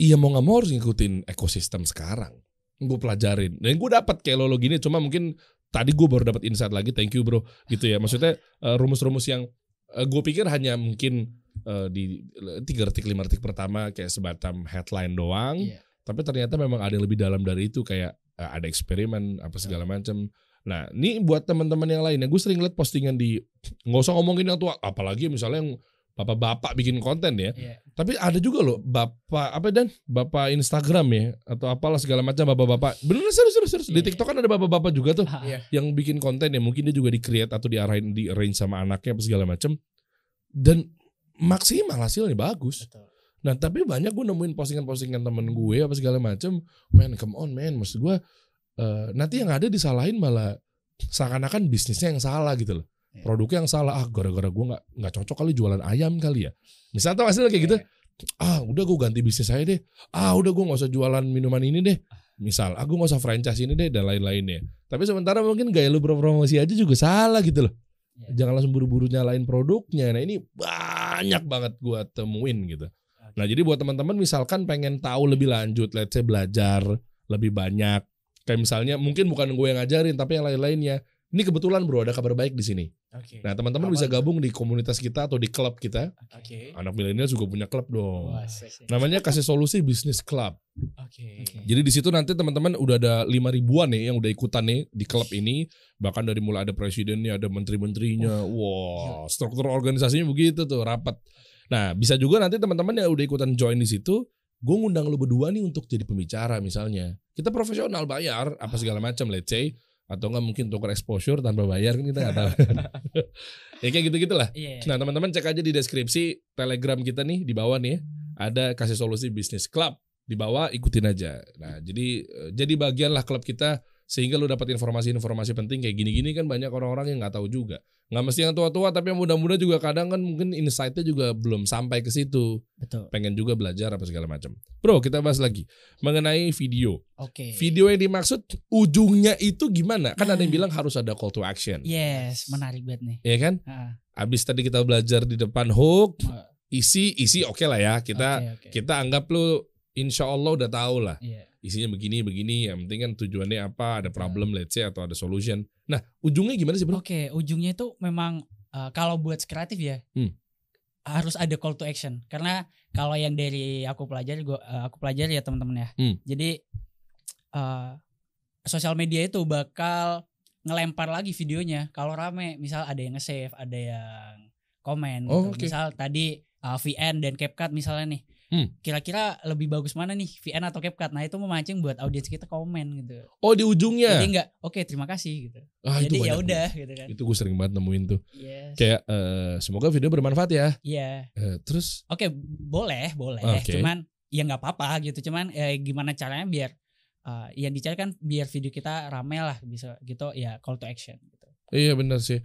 iya mau nggak mau harus ngikutin ekosistem sekarang. Gue pelajarin. Dan gue dapat kayak lo, lo gini, cuma mungkin tadi gue baru dapat insight lagi. Thank you bro, gitu ya. Maksudnya eh, rumus-rumus yang gue pikir hanya mungkin eh, di tiga detik lima detik pertama kayak sebatam headline doang. Iya. Tapi ternyata memang ada yang lebih dalam dari itu kayak eh, ada eksperimen apa segala macam. Nah, ini buat teman-teman yang lain. Gue sering lihat postingan di nggak usah ngomongin yang tua, apalagi misalnya yang bapak-bapak bikin konten ya. Iya. Tapi ada juga loh bapak apa dan bapak Instagram ya atau apalah segala macam bapak-bapak. Bener serius serius serius. Di Iya. TikTok kan ada bapak-bapak juga tuh Ah, Iya. yang bikin konten ya mungkin dia juga di create atau diarahin di arrange sama anaknya apa segala macam. Dan maksimal hasilnya bagus. Betul. Nah tapi banyak gue nemuin postingan-postingan temen gue apa segala macem, man come on man, maksud gue eh, nanti yang ada disalahin malah seakan-akan bisnisnya yang salah gitu loh, Iya. produknya yang salah, ah gara-gara gue nggak nggak cocok kali jualan ayam kali ya, misalnya tuh hasilnya kayak gitu, ah udah gue ganti bisnis saya deh, ah udah gue nggak usah jualan minuman ini deh, misal, ah gue nggak usah franchise ini deh dan lain-lainnya, tapi sementara mungkin gaya lu berpromosi aja juga salah gitu loh, Iya. jangan langsung buru-buru nyalain produknya, nah ini banyak banget gue temuin gitu. Nah jadi buat teman-teman misalkan pengen tahu lebih lanjut, let's say belajar lebih banyak, kayak misalnya mungkin bukan gue yang ngajarin tapi yang lain-lainnya. Ini kebetulan bro ada kabar baik di sini. Oke. Nah teman-teman bisa gabung di komunitas kita atau di klub kita. Oke. Anak milenial juga punya klub dong. Wah. Namanya kasih solusi bisnis club. Oke. Oke. Jadi di situ nanti teman-teman udah ada lima ribuan nih yang udah ikutan nih di klub ini. Bahkan dari mulai ada presidennya, ada menteri-menterinya. Wah, struktur organisasinya begitu tuh rapat. Nah, bisa juga nanti teman-teman yang udah ikutan join di situ, gue ngundang lu berdua nih untuk jadi pembicara misalnya. Kita profesional bayar apa segala macam, let's say atau enggak mungkin tukar exposure tanpa bayar kan kita nggak tahu. ya kayak gitu gitulah. Iya. Nah teman-teman cek aja di deskripsi telegram kita nih di bawah nih ya. ada kasih solusi bisnis club di bawah ikutin aja. Nah jadi eh, jadi bagian lah klub kita sehingga lu dapat informasi-informasi penting kayak gini-gini kan banyak orang-orang yang nggak tahu juga. Nggak mesti yang tua-tua tapi yang muda-muda juga kadang kan mungkin insight-nya juga belum sampai ke situ. Betul. Pengen juga belajar apa segala macam. Bro kita bahas lagi mengenai video. Oke. Video yang dimaksud ujungnya itu gimana? Kan ada yang bilang harus ada call to action. Yes, menarik banget nih. Iya kan? Ah, Abis tadi kita belajar di depan hook, isi isi oke lah ya. Kita oke, oke. kita anggap lu insya Allah udah tahu lah Iya. Isinya begini begini. Yang penting kan tujuannya apa, ada problem let's say atau ada solution. Nah ujungnya gimana sih bro? Oke, ujungnya itu memang uh, kalau buat kreatif ya Hmm. harus ada call to action. Karena kalau yang dari aku pelajari, gua uh, aku pelajari ya teman-teman ya. Hmm. Jadi uh, sosial media itu bakal ngelempar lagi videonya kalau rame. Misal ada yang nge-save, ada yang komen. Oh, gitu. oke. Misal tadi uh, VN dan CapCut misalnya nih Hmm. Kira-kira lebih bagus mana nih VN atau CapCut? Nah itu memancing buat audiens kita komen gitu. Oh di ujungnya. Jadi enggak, oke terima kasih gitu. ah, Jadi ya udah gitu kan. Itu gue sering banget nemuin tuh. Yes. Kayak eh, semoga video bermanfaat ya. Iya. Eh, terus Oke, boleh, boleh. Oke. Cuman ya nggak apa-apa gitu. Cuman eh, gimana caranya biar eh, yang dicari kan biar video kita rame lah bisa gitu ya call to action gitu. iya benar sih.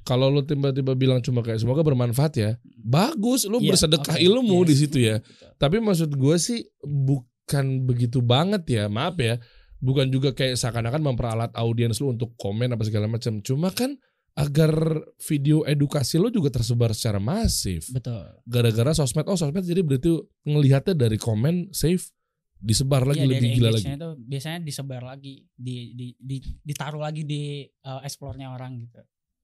Kalau lu tiba-tiba bilang cuma kayak semoga bermanfaat ya, bagus. Lu Iya, bersedekah oke, ilmu yes, di situ ya. Tapi maksud gue sih bukan begitu banget ya, maaf ya. Bukan juga kayak seakan-akan memperalat audiens lu untuk komen apa segala macam. Cuma kan agar video edukasi lu juga tersebar secara masif. Betul. Gara-gara sosmed, oh sosmed jadi berarti ngelihatnya dari komen save disebar lagi Iya, lebih gila lagi. itu biasanya disebar lagi, di, di, di ditaruh lagi di eh, explore-nya orang gitu.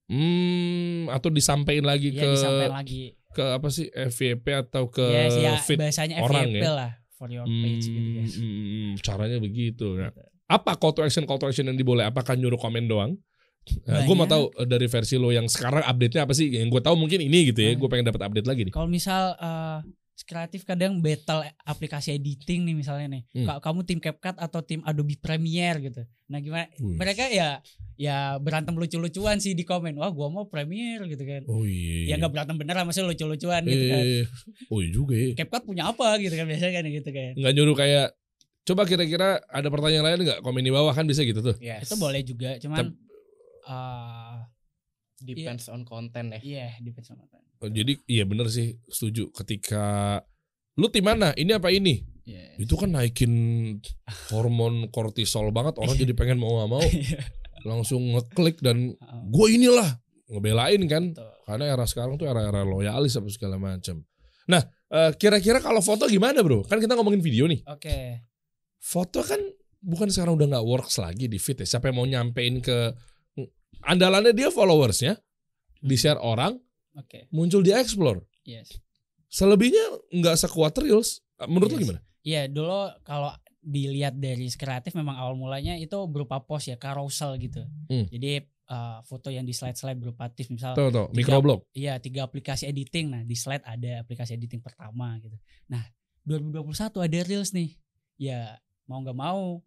Hmm, atau disampaikan lagi Iya ke disampaikan lagi. ke apa sih FYP atau ke yes, ya feed bahasanya orang FYP ya? lah for your page gitu Hmm, guys. hmm, hmm, caranya begitu. Nah, apa call to action call to action yang diboleh? Apakah nyuruh komen doang? Nah, gue mau tahu eh, dari versi lo yang sekarang update-nya apa sih? Yang gue tahu mungkin ini gitu ya. Hmm. Gue pengen dapat update lagi nih. Kalau misal eh kreatif kadang battle aplikasi editing nih misalnya nih. Hmm. Ka- Kamu tim CapCut atau tim Adobe Premiere gitu. Nah, gimana? Wih. Mereka ya ya berantem lucu-lucuan sih di komen. Wah, gua mau Premiere gitu kan. Oh iya. Ya nggak berantem beneran maksudnya lucu-lucuan gitu kan. Oh iya juga ya. CapCut punya apa gitu kan biasanya kan gitu kan. Nggak nyuruh kayak Coba kira-kira ada pertanyaan lain nggak? Komen di bawah kan bisa gitu tuh. Yes. Itu boleh juga, cuman Tep- eh Depends on content ya. iya depends on content. Oh, Jadi iya bener sih setuju. Ketika lu tim mana? Ini apa ini? Yes. Itu kan naikin hormon kortisol banget. Orang jadi pengen mau nggak mau Iya. langsung ngeklik dan Heeh. gue inilah ngebelain kan. Betul. Karena era sekarang tuh era-era loyalis apa segala macam. Nah, eh, kira-kira kalau foto gimana bro? Kan kita ngomongin video nih. Oke. Foto kan bukan sekarang udah nggak works lagi di feed ya. Siapa yang mau nyampein ke andalannya dia followersnya, di share orang, Oke. muncul di explore. Yes. Selebihnya nggak sekuat reels. Menurut Yes. gimana? Iya, dulu kalau dilihat dari kreatif memang awal mulanya itu berupa post ya, carousel gitu. Hmm. Jadi eh, foto yang di slide-slide berupa tips misal Tuh tuh, Tiga- microblog. Iya tiga aplikasi editing. Nah di slide ada aplikasi editing pertama gitu. Nah 2021 ada reels nih. Ya mau nggak mau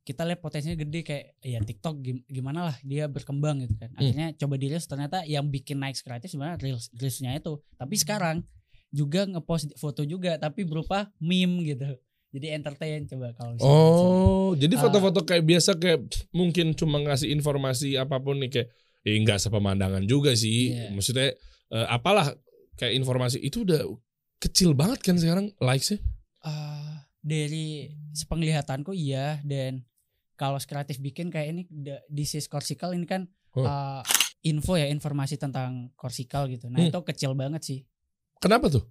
kita lihat potensinya gede kayak ya TikTok gim- gimana lah dia berkembang gitu kan. Akhirnya coba di reels ternyata yang bikin naik kreatif sebenarnya reels reelsnya itu. Tapi sekarang juga ngepost foto juga tapi berupa meme gitu. Jadi entertain coba kalau misalnya. Oh, jadi Ah. foto-foto kayak biasa kayak mungkin cuma ngasih informasi apa pun nih kayak ya enggak sepemandangan juga sih. Iya. Maksudnya eh, apalah kayak informasi itu udah kecil banget kan sekarang likes-nya. Eh, dari sepenglihatanku iya dan kalau kreatif bikin kayak ini is Corsical ini kan Oh. eh, info ya informasi tentang Corsical gitu. Nah Hmm. itu kecil banget sih Kenapa tuh?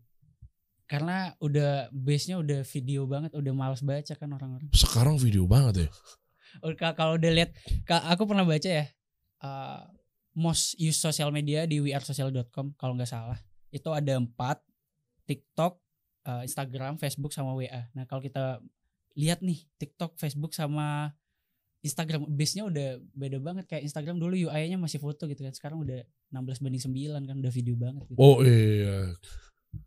karena udah base-nya udah video banget, udah males baca kan orang-orang. Sekarang video banget ya. Ka- Kalau udah lihat, aku pernah baca ya eh, most use social media di wearesocial.com kalau nggak salah itu ada empat TikTok, eh, Instagram, Facebook sama WA. Nah kalau kita lihat nih TikTok, Facebook sama Instagram base-nya udah beda banget kayak Instagram dulu UI-nya masih foto gitu kan sekarang udah 16 banding 9 kan udah video banget gitu. Oh iya.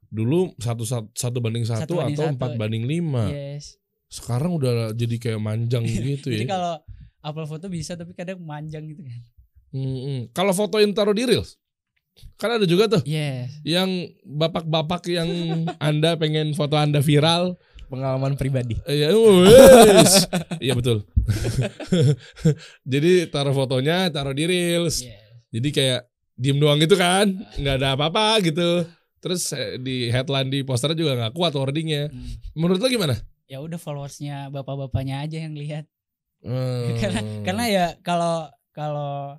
Dulu satu satu, satu banding satu, Satu banding atau empat banding lima. Yes. Sekarang udah jadi kayak manjang gitu Jadi ya. kalau upload foto bisa tapi kadang manjang gitu kan. Mm-mm. Kalau foto yang taruh di reels, kan ada juga tuh Yes. yang bapak-bapak yang anda pengen foto anda viral. Pengalaman pribadi. Iya. Iya betul. Jadi taruh fotonya, taruh di reels. Jadi kayak diem doang gitu kan, nggak ada apa-apa gitu. Terus eh, di headline di posternya juga nggak kuat wordingnya. Hmm. Menurut lo gimana? Ya udah followersnya bapak-bapaknya aja yang lihat. Hmm. karena karena ya kalau kalau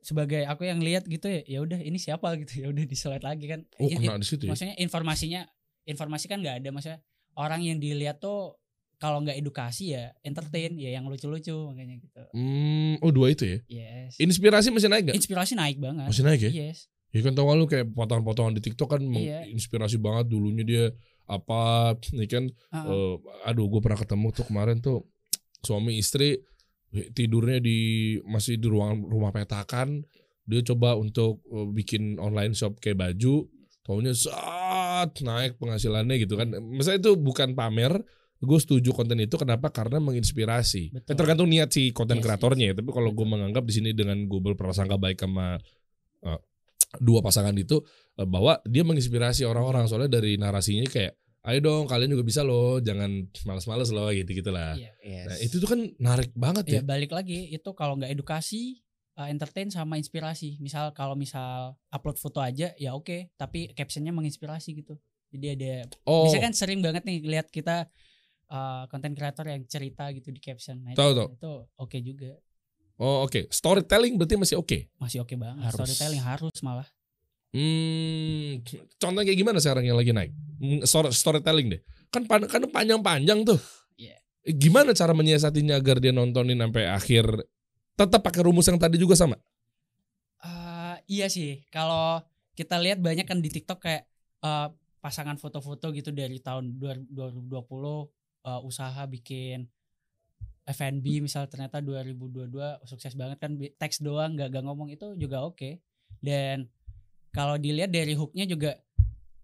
sebagai aku yang lihat gitu ya ya udah ini siapa gitu ya udah di slide lagi kan oh kena di situ ya. maksudnya informasinya informasi kan nggak ada maksudnya orang yang dilihat tuh kalau nggak edukasi ya entertain ya yang lucu-lucu makanya gitu Hmm, oh dua itu ya. yes Inspirasi masih naik gak? inspirasi naik banget Masih naik ya? yes Ya kan tau lu kayak potongan-potongan di TikTok kan Iya. menginspirasi banget dulunya dia apa ini kan Ah, eh, aduh gue pernah ketemu tuh kemarin tuh suami istri tidurnya di masih di ruang rumah petakan dia coba untuk eh, bikin online shop kayak baju taunya saat naik penghasilannya gitu kan. Misalnya itu bukan pamer, gue setuju konten itu kenapa? Karena menginspirasi. Betul. Ya, tergantung niat si konten Yes, kreatornya ya. Tapi kalau gue menganggap di sini dengan gue berprasangka baik sama eh, dua pasangan itu eh, bahwa dia menginspirasi orang-orang soalnya dari narasinya kayak ayo dong kalian juga bisa loh jangan males-males loh gitu gitulah Iya. Yes. nah itu tuh kan narik banget ya Ya balik lagi itu kalau nggak edukasi, uh, entertain sama inspirasi. Misal kalau misal upload foto aja ya oke, tapi captionnya menginspirasi gitu. Jadi ada oh Biasanya kan sering banget nih lihat kita konten kreator yang cerita gitu di caption. Nah, Tahu, itu, tahu. itu oke juga. oh oke storytelling berarti masih oke Masih oke banget. Harus. Storytelling harus malah. Hmm, contohnya kayak gimana sekarang yang lagi naik? Hmm, story- Storytelling deh. Kan pan- kan panjang-panjang tuh. Iya. Eh, Gimana cara menyiasatinya agar dia nontonin sampai akhir? Tetap pakai rumus yang tadi juga sama. Eh, iya sih, kalau kita lihat banyak kan di TikTok kayak eh, pasangan foto-foto gitu dari tahun 2020 eh, usaha bikin F&B misal ternyata 2022 sukses banget kan teks doang nggak nggak ngomong itu juga oke. Dan kalau dilihat dari hooknya juga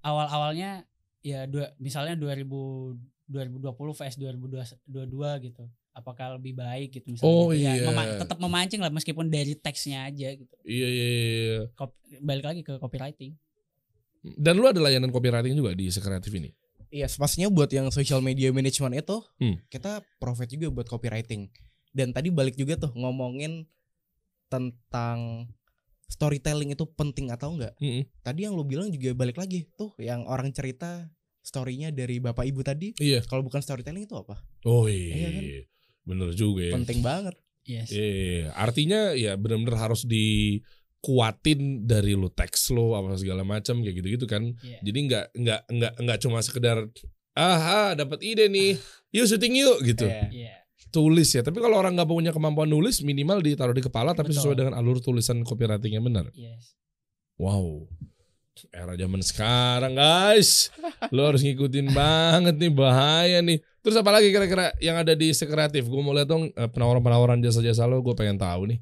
awal-awalnya ya dua, misalnya 2000 2020 vs 2022 gitu apakah lebih baik gitu misalnya Oh, gitu. Ya, iya. mema- tetap memancing lah meskipun dari teksnya aja gitu Iya, iya, iya. Kop- balik lagi ke copywriting Dan lu ada layanan copywriting juga di Sekreatif ini? Yes, pastinya buat yang social media management itu Hmm. kita profit juga buat copywriting. Dan tadi balik juga tuh ngomongin tentang storytelling itu penting atau enggak. Mm-mm. Tadi yang lu bilang juga balik lagi tuh yang orang cerita storynya dari bapak ibu tadi. Iya. Kalau bukan storytelling itu apa? Oh Iya iya. kan? Bener juga ya. Penting banget. yes Iya, artinya ya benar-benar harus dikuatin dari lu teks lo apa segala macam kayak gitu-gitu kan. Iya. Jadi nggak nggak nggak nggak cuma sekedar aha dapat ide nih, yuk syuting yuk gitu. Iya. Iya. Tulis ya. Tapi kalau orang nggak punya kemampuan nulis, minimal ditaruh di kepala tapi Betul. sesuai dengan alur tulisan copywriting yang benar. yes Wow. Era zaman sekarang guys. Lo harus ngikutin banget nih bahaya nih. Terus apa lagi kira-kira yang ada di sekreatif? Gue mau lihat dong eh, penawaran-penawaran jasa-jasa lo. Gue pengen tahu nih.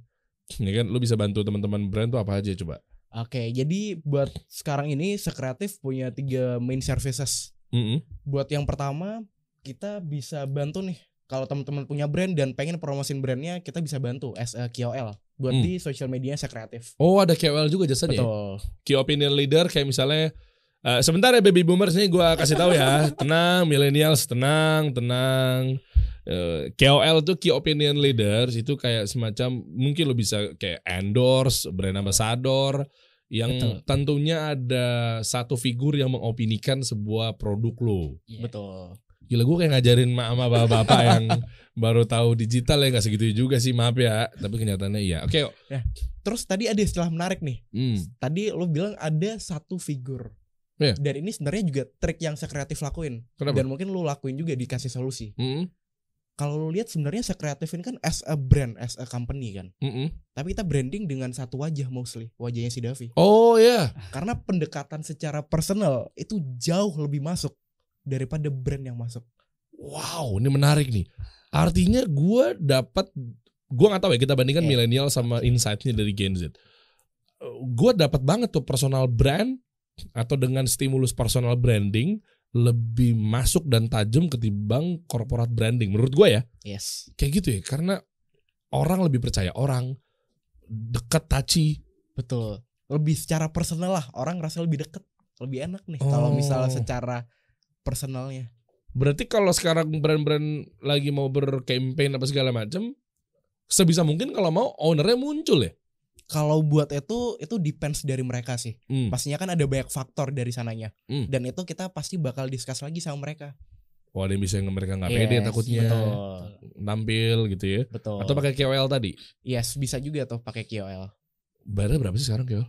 Ini kan lo bisa bantu teman-teman brand tuh apa aja coba? Oke, jadi buat sekarang ini Sekreatif punya tiga main services. Mm-mm. Buat yang pertama, kita bisa bantu nih. Kalau teman-teman punya brand dan pengen promosin brandnya, kita bisa bantu as a KOL buat Hmm. di social media Sekreatif. Oh ada KOL juga jasanya. ya? Betul. Key opinion leader kayak misalnya eh, sebentar ya baby boomers nih gue kasih tahu ya. tenang millennials tenang tenang. Eh, KOL tuh key opinion leaders itu kayak semacam mungkin lo bisa kayak endorse brand ambassador yang Betul. tentunya ada satu figur yang mengopinikan sebuah produk lo. Iya. Betul. Gila gue kayak ngajarin mak sama bapak-bapak yang baru tahu digital ya nggak segitu juga sih maaf ya. Tapi kenyataannya iya. Oke. Terus tadi ada istilah menarik nih. Hmm. Tadi lo bilang ada satu figur. Iya. Dan ini sebenarnya juga trik yang Sekreatif lakuin. Kenapa? Dan mungkin lo lakuin juga dikasih solusi. Mm-mm. Kalau lo lihat sebenarnya Sekreatif ini kan as a brand, as a company kan. Mm-mm. Tapi kita branding dengan satu wajah mostly, wajahnya si Davi. Oh ya. Karena pendekatan secara personal itu jauh lebih masuk daripada brand yang masuk. Wow, ini menarik nih. Artinya gue dapat, gue nggak tahu ya kita bandingkan Iya. milenial sama insight-nya dari Gen Z. Gue dapat banget tuh personal brand atau dengan stimulus personal branding lebih masuk dan tajam ketimbang corporate branding. Menurut gue ya, Yes. kayak gitu ya. Karena orang lebih percaya orang, dekat touchy. Betul. Lebih secara personal lah, orang ngerasa lebih deket, lebih enak nih kalau Oh. misalnya secara personalnya. Berarti kalau sekarang brand-brand lagi mau bercampaign apa segala macam, sebisa mungkin kalau mau ownernya muncul ya. Kalau buat itu itu depends dari mereka sih. Hmm. Pastinya kan ada banyak faktor dari sananya. Hmm. Dan itu kita pasti bakal discuss lagi sama mereka. Oh ada yang bisa yang mereka nggak pede Yes, takutnya Betul. tampil gitu ya. Betul. Atau pakai KOL tadi. Yes, bisa juga tuh pakai KOL. Bayarnya berapa sih sekarang KOL?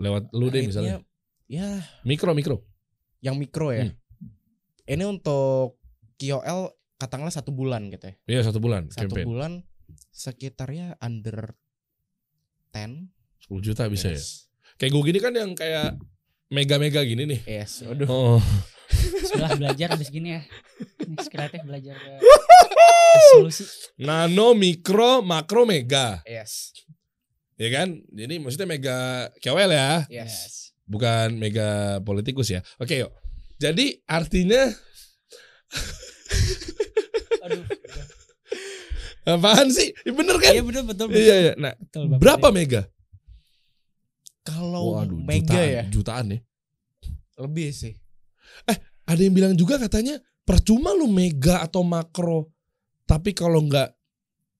Lewat lu deh misalnya. Ya, Mikro mikro. Yang mikro ya. Hmm. Ini untuk KOL katakanlah satu bulan gitu ya. Iya satu bulan Satu campaign. bulan sekitarnya under 10 10 juta bisa ya. yes. Kayak gue gini kan yang kayak mega-mega gini nih. Yes, waduh. Oh. setelah belajar habis gini ya Next kreatif belajar ke ke solusi Nano, mikro, makro, mega. Yes. Ya kan? Jadi maksudnya mega KOL ya. Yes. Bukan mega politikus ya. Oke yuk. Jadi artinya Aduh. apaan sih? Ya, Bener kan? Iya betul betul. betul. Iya iya. Nah, Betul, Bapak. berapa mega? Kalau Waduh, mega jutaan, ya jutaan ya. lebih sih. Ada yang bilang juga katanya percuma lu mega atau makro, tapi kalau nggak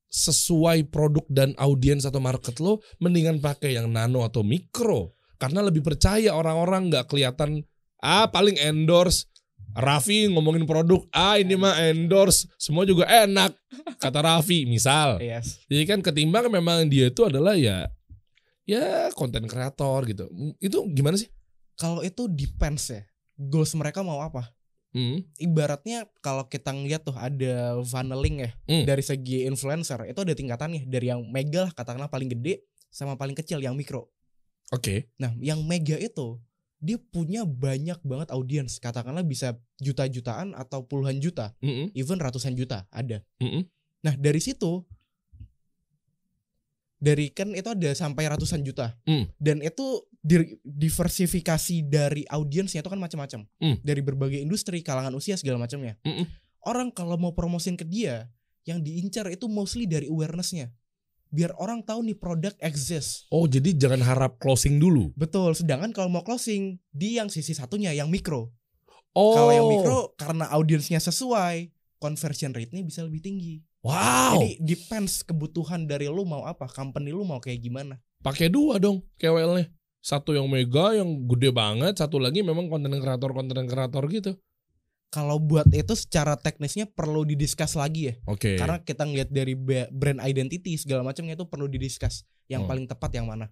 sesuai produk dan audiens atau market lo, mendingan pakai yang nano atau mikro, karena lebih percaya orang-orang nggak kelihatan ah paling endorse. Raffi ngomongin produk, ah ini mah endorse, semua juga enak, kata Raffi misal. Yes. Jadi kan ketimbang memang dia itu adalah ya ya konten kreator gitu. Itu gimana sih? Kalau itu depends ya. Goals mereka mau apa? Hmm. Ibaratnya kalau kita ngeliat tuh ada funneling ya Hmm. dari segi influencer itu ada tingkatannya dari yang mega lah katakanlah paling gede sama paling kecil yang mikro. Oke. Nah, yang mega itu dia punya banyak banget audiens, katakanlah bisa juta-jutaan atau puluhan juta, Mm-mm. even ratusan juta ada. Mm-mm. Nah, dari situ dari kan itu ada sampai ratusan juta. Hmm. Dan itu di- diversifikasi dari audiensnya itu kan macam-macam. Hmm. Dari berbagai industri, kalangan usia segala macamnya. Mm-mm. Orang kalau mau promosin ke dia, yang diincar itu mostly dari awarenessnya. Biar orang tahu nih produk exist. Oh jadi jangan harap closing dulu. Betul. Sedangkan kalau mau closing, di yang sisi satunya yang mikro. Oh. Kalau yang mikro karena audiensnya sesuai, conversion rate-nya bisa lebih tinggi. Wow. Jadi depends kebutuhan dari lu mau apa, company lu mau kayak gimana. Pakai dua dong KWL-nya. Satu yang mega yang gede banget, satu lagi memang konten kreator konten kreator gitu. Kalau buat itu secara teknisnya perlu didiskus lagi ya. Oke. Karena kita ngeliat dari brand identity segala macamnya itu perlu didiskus. Yang Oh. paling tepat yang mana.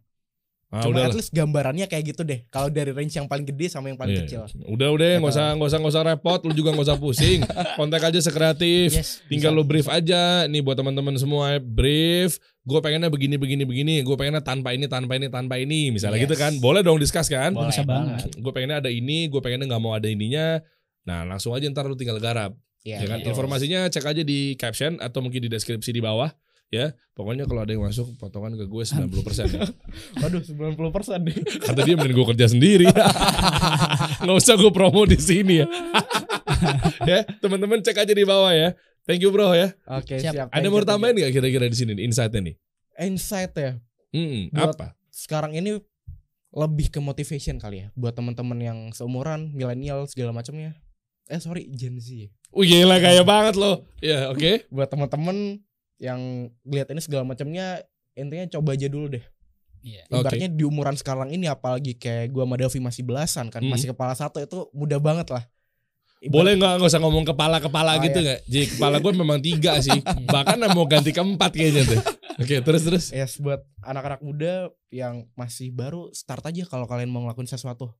Ah, Cuma udahlah. at least gambarannya kayak gitu deh. Kalau dari range yang paling gede sama yang paling Iya. kecil. Udah udah nggak usah nggak usah nggak usah repot, lu juga nggak usah pusing. Kontak aja sekreatif. Yes. Tinggal Bisa, lu brief aja nih buat teman-teman semua brief. Gue pengennya begini begini begini. Gue pengennya tanpa ini tanpa ini tanpa ini. Misalnya Yes. gitu kan. Boleh dong discuss kan? Boleh Bisa banget. Gue pengennya ada ini. Gue pengennya nggak mau ada ininya. Nah langsung aja ntar lu tinggal garap. Iya, ya kan? betul. Informasinya cek aja di caption atau mungkin di deskripsi di bawah. Ya, pokoknya kalau ada yang masuk potongan ke gue 90% ya. Waduh 90% deh. Kata dia mending gue kerja sendiri. Nggak usah gue promo di sini ya. ya, teman-teman cek aja di bawah ya. Thank you bro ya. Oke Siap. siap. Ada mau tambahin nggak kira-kira di sini insight-nya nih? Insight ya. Hmm, Buat- apa? Sekarang ini lebih ke motivation kali ya. Buat teman-teman yang seumuran, milenial segala macamnya. Eh sorry Gen Z. Wih gila kayak banget loh. Ya oke. Buat teman-teman yang lihat ini segala macamnya intinya coba aja dulu deh. Iya. Oke. Ibaratnya di umuran sekarang ini apalagi kayak gua sama Davi masih belasan kan, Mm. masih kepala satu itu mudah banget lah. Ibarat- Boleh nggak nggak usah ngomong kepala-kepala Oh, gitu iya. nggak? Jadi kepala gue memang tiga sih. Bahkan mau ganti keempat kayaknya tuh. Oke terus terus. Yes, buat anak-anak muda yang masih baru start aja kalau kalian mau ngelakuin sesuatu.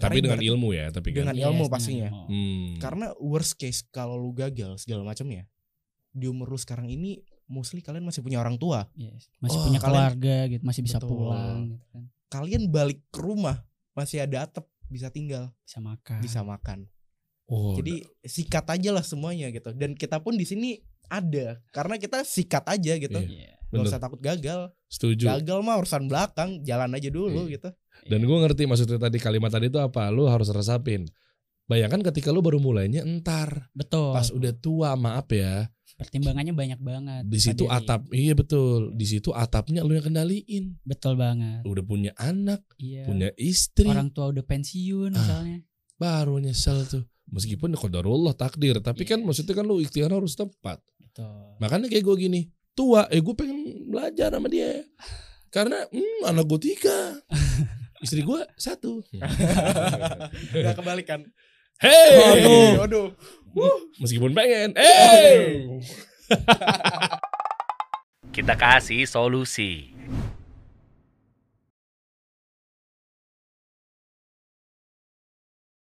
Tapi dengan ibarat- ilmu ya. Tapi kan. Dengan Yes, ilmu dengan pastinya. ilmu. Hmm. Karena worst case kalau lu gagal segala macamnya di umur lu sekarang ini mostly kalian masih punya orang tua. Yes. Masih Oh, punya kalian- keluarga gitu, masih bisa Betul. pulang gitu kan. Kalian balik ke rumah masih ada atap, bisa tinggal, Bisa makan. bisa makan. Oh, Jadi sikat aja lah semuanya gitu. Dan kita pun di sini ada karena kita sikat aja gitu. Iya. Iya. Gak bener. usah takut gagal. Setuju. Gagal mah urusan belakang, jalan aja dulu Iya. gitu. Dan gue ngerti maksudnya tadi kalimat tadi itu apa? Lu harus resapin. Bayangkan ketika lu baru mulainya entar Betul. pas udah tua maaf ya Pertimbangannya banyak banget. di situ atap iya betul di situ atapnya lu yang kendaliin Betul banget. udah punya anak Iya. punya istri Orang tua udah pensiun Ah. misalnya. baru nyesel tuh meskipun qadarullah takdir tapi kan Yes. maksudnya kan lu ikhtiar harus tepat Betul. makanya kayak gue gini tua eh gue pengen belajar sama dia karena hmm, anak gue tiga istri gue satu. Gak kebalikan. hey! Aduh, aduh. meskipun pengen. Hey! Kita kasih solusi.